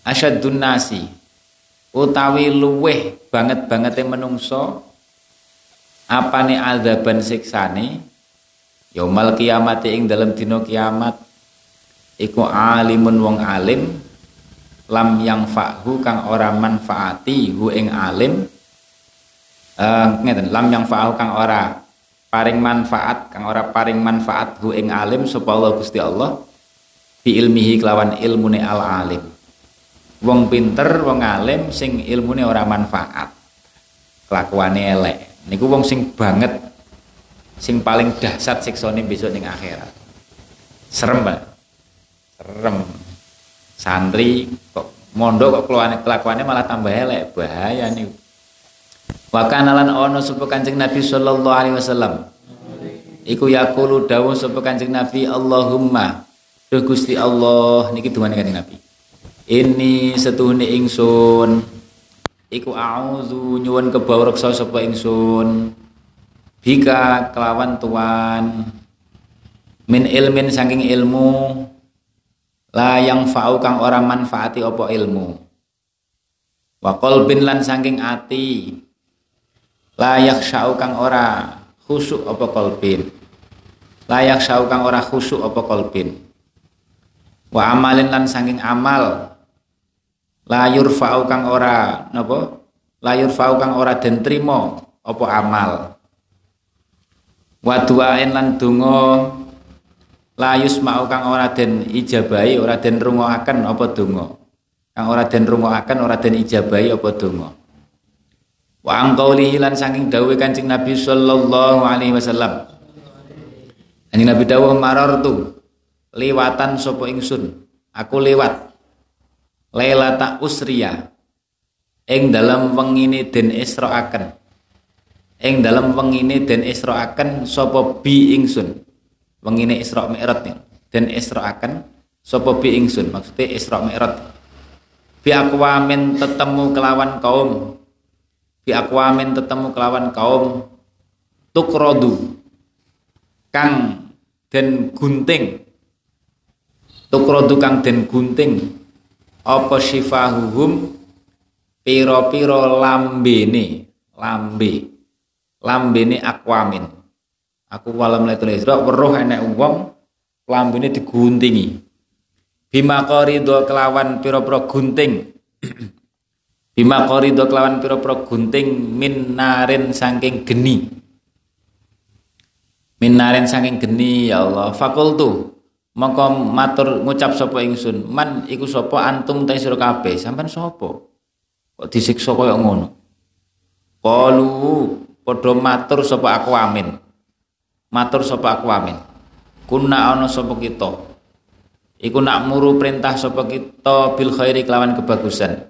asyaddun nasi. Utawi luweh banget yang menungso apane azaban siksane yaumal kiamat ing dalam dino kiamat iku alimun wong alim lam yang fa'hu kang ora manfaati hu ing alim. Uh, ngeten lam yang fa'hu kang ora paring manfaat kang ora paring manfaat hu ing alim sapa Allah Gusti Allah? Bi ilmihi kelawan ilmune al alim. Wong pinter wong alim sing ilmune ora manfaat. Kelakuane elek. Niku wong sing banget sing paling dahsyat siksane besok ning akhirat. Serem Pak serem. Santri kok mondok kok keluarnya kelakuannya malah tambah elek. Bahaya nih wa kanalan ono sapa Kanjeng Nabi sallallahu alaihi wasallam? Iku yaqulu dawuh sapa Kanjeng Nabi Allahumma. Duh Gusti Allah niki duwane Kanjeng Nabi. Ini setuhune ingsun. Iku auzu nyuwun kebawreksa sapa ingsun bika kelawan tuan. Min ilmin saking ilmu la yang fa'u kang ora manfaati opo ilmu. Wa qalbin lan saking ati layak yakhsha'u kang ora khusuk opo qalbin. Layak yakhsha'u kang ora khusuk opo qalbin. Wa amalin lan saking amal layur fau kang ora napa? Layur fau kang ora den trima apa amal wa duain lan donga. Layus mau kang ora den ijabahi ora den rungokaken apa donga? Kang ora den rungokaken ora den ijabahi apa donga? Wa angqaulihi lan saking dawuh Kanjeng Nabi sallallahu alaihi wasallam. Kanjeng Nabi dawuh marartu liwatan sapa ingsun? Aku lewat Lailata usriya. Ing dalam wengine den israaken ing dalam wengine den israaken sapa bi ingsun. Wengine Isra Mi'raj den israaken sapa bi ingsun. Maksudnya Isra Mi'raj. Bi akwamin tetemu kelawan kaum. Bi akwamin tetemu kelawan kaum. Tukrodu kang den gunting. Tukrodu kang den gunting. Apa syifahuhum piro-piro lambene. Lambe lambene akwamin. Aku walam laitul isra weruh enek wong lambene diguntingi. Bima qorido kelawan pira-pira gunting. Bima qorido kelawan pira-pira gunting min narin saking geni. Min narin saking geni ya Allah. Fakultu mongko matur ngucap sapa ingsun. Man iku sapa antum ta sira kabeh? Sampean sapa? Kok disiksa kaya ngono? Qalu padha matur sapa aku amin. Matur sapa aku amin. Kuna ana sapa kita? Iku nak muru perintah sapa kita bil khairi kelawan kebagusan.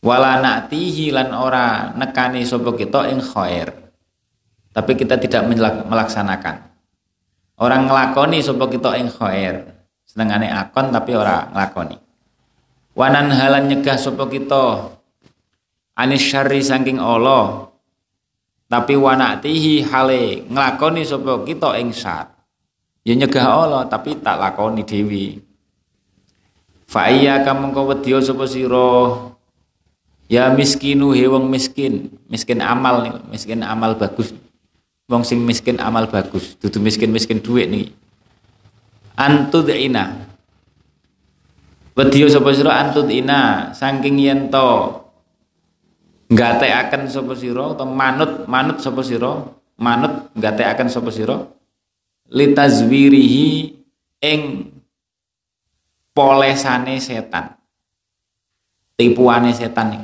Wala naktihi lan ora nekani sapa kita ing khair. Tapi kita tidak melaksanakan. Orang ngelakoni sapa kita ing khair. Senengane akon tapi ora ngelakoni wanan halan nyegah sapa kita? Anis syarri saking Allah tapi wanatihi hale ngelakoni sapa kita ing syar ya nyegah Allah tapi tak lakoni dewi fa iya kamu kau wedya sapa sira? Ya miskinu he wong miskin. Miskin amal nih miskin amal bagus. Wong sing miskin amal bagus dudu miskin-miskin duit nih antudina wedya sapa sira antudina saking yen to ngatekaken sapa sira atau manut manut sapa sira? Manut ngatekaken sapa sira? Litazwirihi ing polesane setan. Tipuane setan nih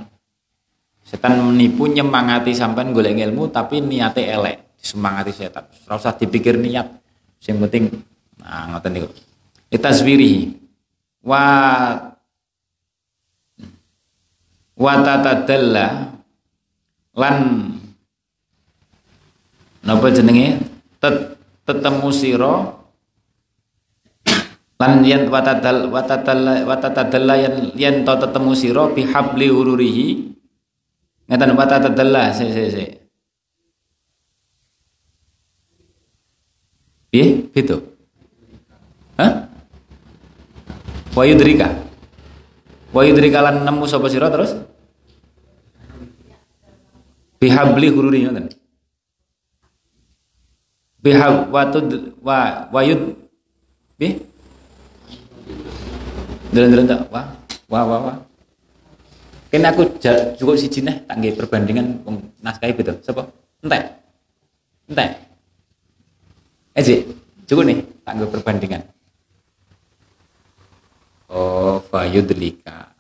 setan menipu nyemangati sampean golek ilmu tapi niate elek semangati setan. Ora usah dipikir niat. Sing penting nah ngoten niku. Litazwirihi. Wa wa lan napa jenenge? Tet tetemu siro lan yen watadal watadal watatadalla yen yen to tetemu siro bihabli ururihi ngeten watatadalla se se se piye? Itu hah? Wayudrika wayudrika lan nemu sapa sira terus bihabli ururihi ngoten biha watud wa wayud bi dalan-dalan tak wah wah wah wah kan aku cukup si nih tangge perbandingan naskah itu siapa entek. Entek. Eh cukup nih tangge perbandingan. Oh fayudlika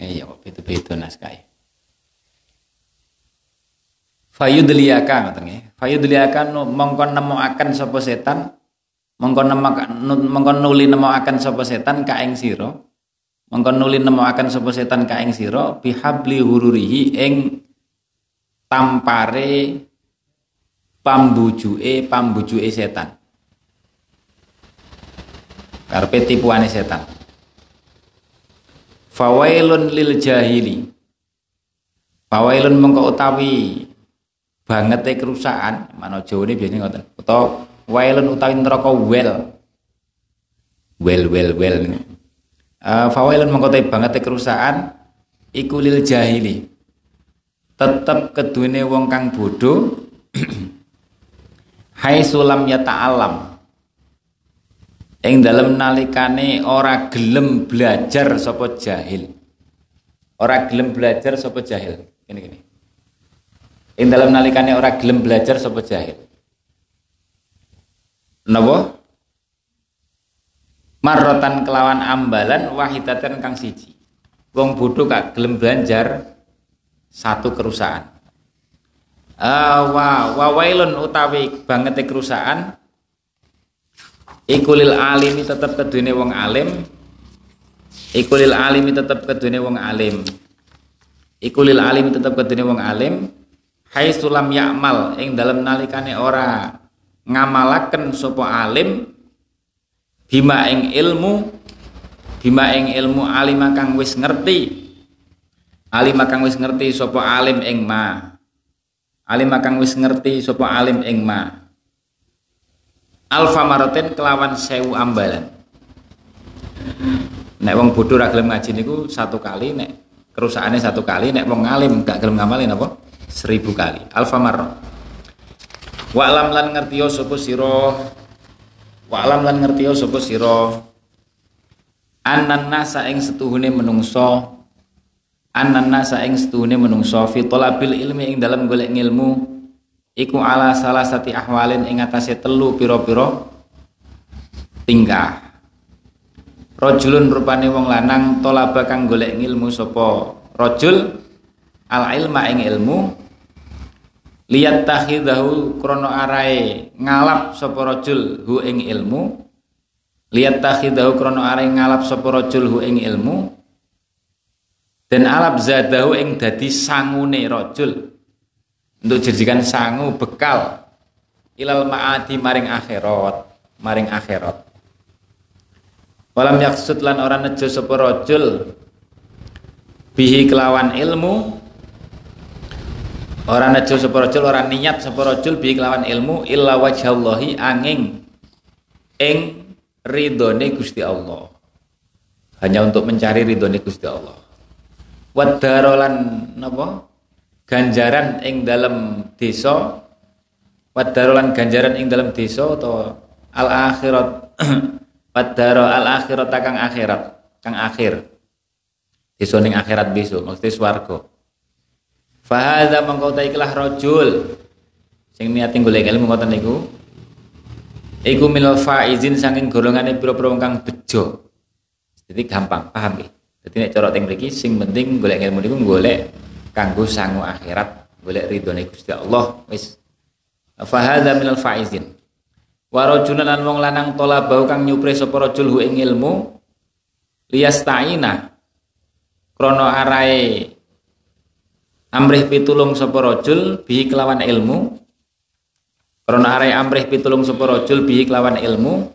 iya kok beda-beda naskah fayudliyaka ngoten nggih fayudliyaka mongko nemokaken sapa setan mongko mongko nuli nemokaken sapa setan ka ing sira. Mongko nuli nemokaken sapa setan ka ing sira bihabli hururihi ing tampare pambujuke pambujuke setan. Karepe tipuane setan fawailun lil jahili. Fawailun mengko utawi banget kerusakan mana ini biasanya ngoten. Utawa wailun utawi neraka wel. Well well well uh, fawailun mengko utawi banget kerusakan iku lil jahili. Tetep kedune wong kang bodoh hai sulam ya ta'alam ing dalam nalikane ora gelem belajar sapa jahil. Ora gelem belajar sapa jahil. Ini gini. Ing dalam nalikane ora gelem belajar sapa jahil. Napa? Marrotan kelawan ambalan wahidatan kang siji. Wong bodoh gak gelem belajar satu kerusakan. Uh, wa wa wailun utawi banget kerusakan ikulil alimi tetap kedune wong alim. Ikulil alimi tetap kedune wong alim. Ikulil alimi tetap kedune wong alim. Hai sulam yakmal ing dalam nalikane ora ngamalaken sapa alim. Bima ing ilmu bima ing ilmu alim kang wis ngerti. Alim kang wis ngerti sapa alim ing ma. Alim kang wis ngerti sapa alim ing ma alfa maroten kelawan sewu ambalan. Nek wong bodoh ra gelem ngaji niku satu kali nek kerusakannya satu kali nek wong ngalim gak gelem ngamalin apa? Seribu kali. Alfa marot wa alam lan ngertiyo sapa sira? Wa alam lan ngertiyo sapa sira? Anan nasa ing setuhune menungso. Anan nasa ing setuhune menungso. Fi talabil ilmi ing dalam golek ngilmu iku ala salah sati ahwalin ing atase telu pira-pira tingkah rajulun rupane wong lanang tolaba kang golek ngilmu sapa? Rajul al ilma ing ilmu liat takhidahu krono arai ngalap sapa rajul hu ing ilmu liat takhidahu krono arai ngalap sapa rajul hu ing ilmu dan alap zadahu ing dadi sangune rajul untuk jadikan sangu bekal. Ilal maadi maring akhirat. Maring akhirat. Walam yaksud lan ora nejo sapa rajul. Bihi kelawan ilmu. Orang nejo sapa rajul ora niat sapa rajul bi kelawan ilmu. Illa wajhallahi angin. Ing ridhone Gusti Allah. Hanya untuk mencari ridhone Gusti Allah. Wadarolan napa? Ganjaran ing dalam desa wadarolan ganjaran ing dalam desa atau al akhirat. Wadaro al akhirat kang akhirat kang akhir. Desa ning akhirat besok maksudnya swarga. Fahadha mengkau ikhlah rojul sing niat golek ilmu ngoten niku. Iku minal faizin saking golongane pira-pira kang bejo. Jadi gampang, paham nggih. Dadi nek cara teng mriki sing penting golek ilmu niku golek kanggo sangu akhirat, golek ridhone Gusti Allah wis. Fahadha minal faizin. Wa rajulan lan wong lanang bau kang nyupre sapa rajul hu ing ilmu liyasta'ina krana arae amrih pitulung sapa rajul bihi kelawan ilmu karena are amrih pitulung sapa rajul bihi kelawan ilmu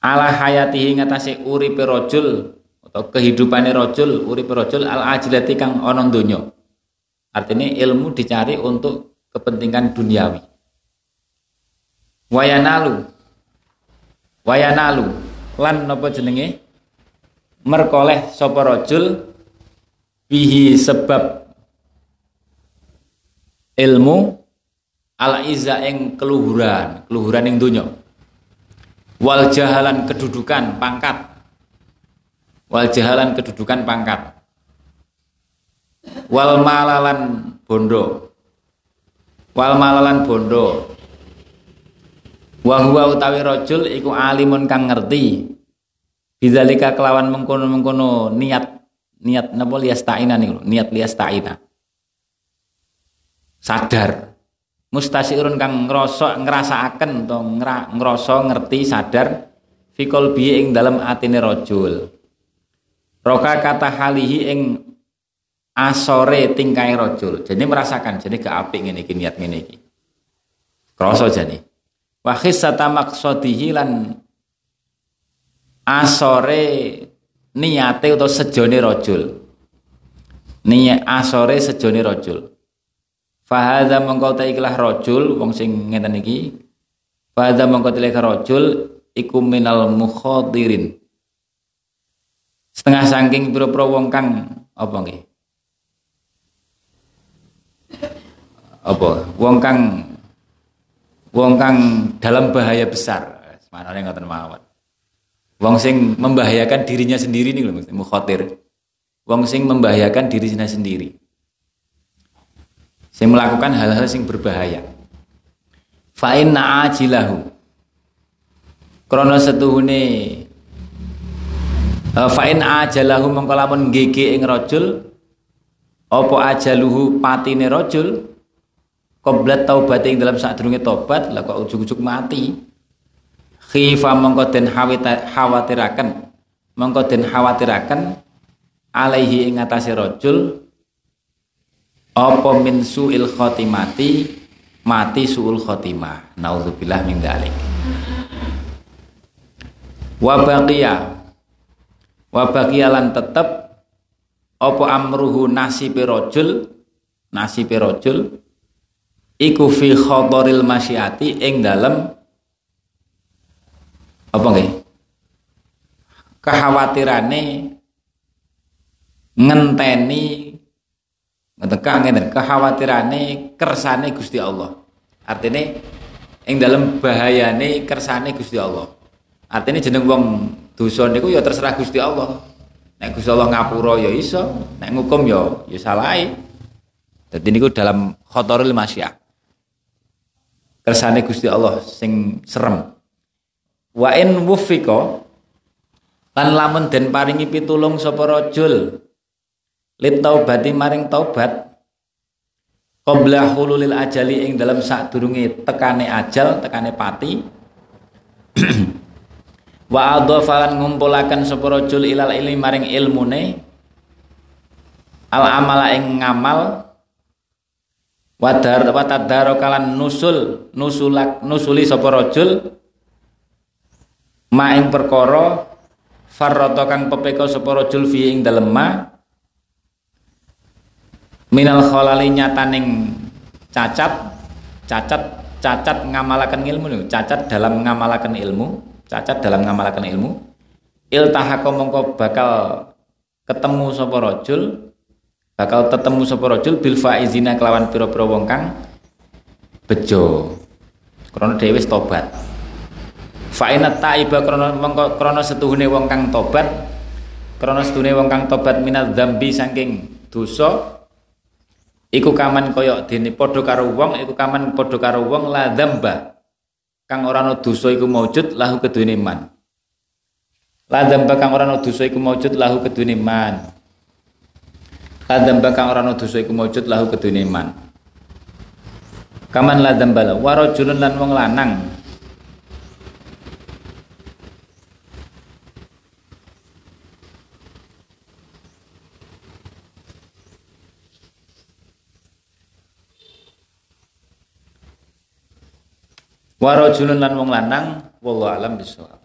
ala hayatihi ngatasé uripe rajul atau kehidupane rajul uripe rajul al ajilati kang ana donya. Artinya ilmu dicari untuk kepentingan duniawi. Wayanalu. Wayanalu. Lan napa jenenge? Merkoleh sapa rajul? Bihi sebab ilmu ala iza ing keluhuran keluhuran ing dunya wal jahalan kedudukan pangkat wal jahalan kedudukan pangkat. Wal malalan bondo. Wal malalan bondo. Wa huwa utawi rajul iku alimun kang ngerti. Bidzalika kelawan mengkono-mengkono niat niat napa liastaina nih niat liastaina sadar. Mustasirun kang ngrasa ngrasakaken to ngrasa ngerti sadar fikol bi ing dalam atine rajul roka kata halihi ing asore tingkai rajul jadi merasakan jadi gak apik ngene iki niat ngene iki. Krasa jane. Wa khissata maqsadihi lan asore niate atau sejone rojul. Niat asore sejone rojul. Fahadha mengkau ta ikhlah rojul wong sing ngeten iki. Fahadha mengkau ta ikhlah rojul iku minal mukhadirin setengah saking pira-pira wong kang apa nggih apa wong kang wong kang dalam bahaya besar manane ngoten mawon Wong sing membahayakan dirinya sendiri nih loh, mukhotir. Wong sing membahayakan dirinya sendiri. Sing melakukan hal-hal sing berbahaya. Fa inna ajilahu. Krono setuhune eh, fa in ajalahu mengko lamun gege ing rajul apa ajaluhu patine rajul qoblat taubat ing dalam sadurunge tobat lah kok ujug-ujug mati. Khifa mongko den khawatiraken mongko den khawatiraken alaihi ing atase rajul apa min suil khotimati mati suul khotimah. Naudzubillah min dzalik. Wa baqiya wa baqiya lan tetep apa amruhu nasibe rajul nasibe rajul iku fi khadaril masyiati ing dalem apa nggih? Kekhawatirane ngenteni ngeten ngeten kekhawatirane kersane Gusti Allah. Artinya ing dalam bahayane kersane Gusti Allah artinya jeneng wong dosa niku ya terserah Gusti Allah. Nek Gusti Allah ngapura ya iso nek ngukum ya ya salahe. Dadi niku dalam khotoril masyiah. Kersane Gusti Allah sing serem. Wa in wufika lan lamun den paringi pitulung sapa rajul lit taubati maring taubat qabla hululil ajali ing dalam sadurunge tekane ajal tekane pati wa adhafalan ngumpulaken sapa rajul ilal ilmi maring ilmune. Al amala ing ngamal. Wadar watadaro kalan nusul nusulak nusuli sapa rajul ma ing perkara farrata kang pepeka sapa rajul fi ing dalem ma. Minal khalali nyataning cacat cacat cacat ngamalaken ilmu cacat dalam ngamalaken ilmu cacat dalam ngamalaken ilmu. Iltahaka mongko bakal ketemu sapa rajul bakal tetemu sapa rajul bil faizina kelawan pira-pira wong kang bejo. Krana dhewe tobat. Fa inna taiba krana mengko krana setuhune wong kang tobat krana setuhune wong kang tobat minaz dzambi saking dosa iku kaman kaya dene padha karo wong iku kaman padha karo wong la dzamba kang ora ana dosa iku maujud lahu keduwene man la dzamba kang ora ana dosa iku maujud lahu keduwene man Ladam bakang orang dosa iku maujud lahu kedune iman. Kaman ladam bala warajulun lan wong lanang Warajulun lan wong lanang wallahu alam bisawab.